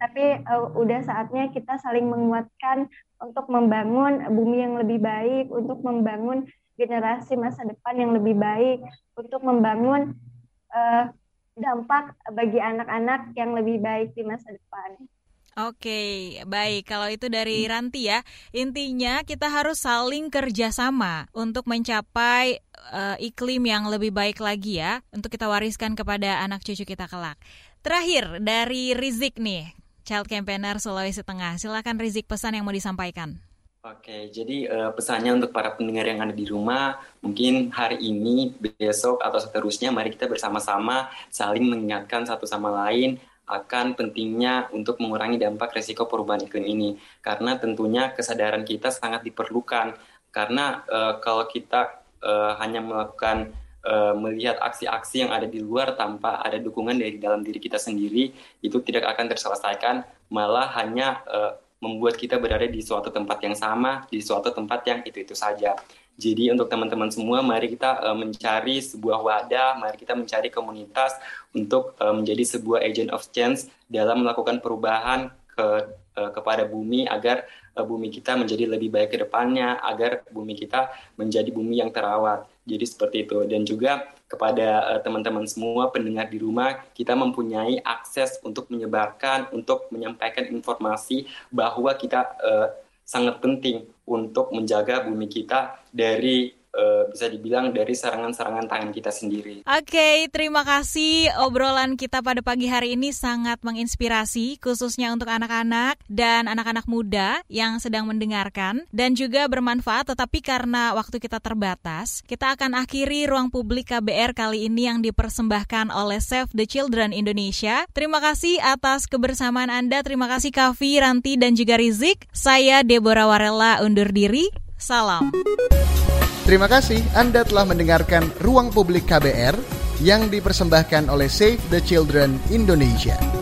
tapi uh, udah saatnya kita saling menguatkan untuk membangun bumi yang lebih baik, untuk membangun generasi masa depan yang lebih baik, untuk membangun uh, dampak bagi anak-anak yang lebih baik di masa depan. Oke, baik. Kalau itu dari Ranti ya, intinya kita harus saling kerjasama untuk mencapai uh, iklim yang lebih baik lagi ya, untuk kita wariskan kepada anak cucu kita kelak. Terakhir dari Rizik nih, Child Campaigner Sulawesi Tengah. Silakan Rizik pesan yang mau disampaikan. Oke, jadi uh, pesannya untuk para pendengar yang ada di rumah, mungkin hari ini, besok, atau seterusnya, mari kita bersama-sama saling mengingatkan satu sama lain akan pentingnya untuk mengurangi dampak resiko perubahan iklim ini. Karena tentunya kesadaran kita sangat diperlukan. Karena uh, kalau kita uh, hanya melakukan uh, melihat aksi-aksi yang ada di luar tanpa ada dukungan dari dalam diri kita sendiri, itu tidak akan terselesaikan, malah hanya uh, membuat kita berada di suatu tempat yang sama, di suatu tempat yang itu-itu saja. Jadi untuk teman-teman semua, mari kita uh, mencari sebuah wadah, mari kita mencari komunitas untuk uh, menjadi sebuah agent of change dalam melakukan perubahan ke uh, kepada bumi agar bumi kita menjadi lebih baik ke depannya, agar bumi kita menjadi bumi yang terawat. Jadi seperti itu dan juga kepada teman-teman uh, semua pendengar di rumah, kita mempunyai akses untuk menyebarkan, untuk menyampaikan informasi bahwa kita uh, sangat penting untuk menjaga bumi kita dari uh, bisa dibilang dari serangan-serangan tangan kita sendiri. Oke, okay, terima kasih obrolan kita pada pagi hari ini sangat menginspirasi khususnya untuk anak-anak dan anak-anak muda yang sedang mendengarkan dan juga bermanfaat tetapi karena waktu kita terbatas, kita akan akhiri ruang publik KBR kali ini yang dipersembahkan oleh Save the Children Indonesia. Terima kasih atas kebersamaan Anda. Terima kasih Kavi, Ranti dan juga Rizik. Saya Deborah Warela undur diri. Salam. Terima kasih Anda telah mendengarkan Ruang Publik KBR yang dipersembahkan oleh Save the Children Indonesia.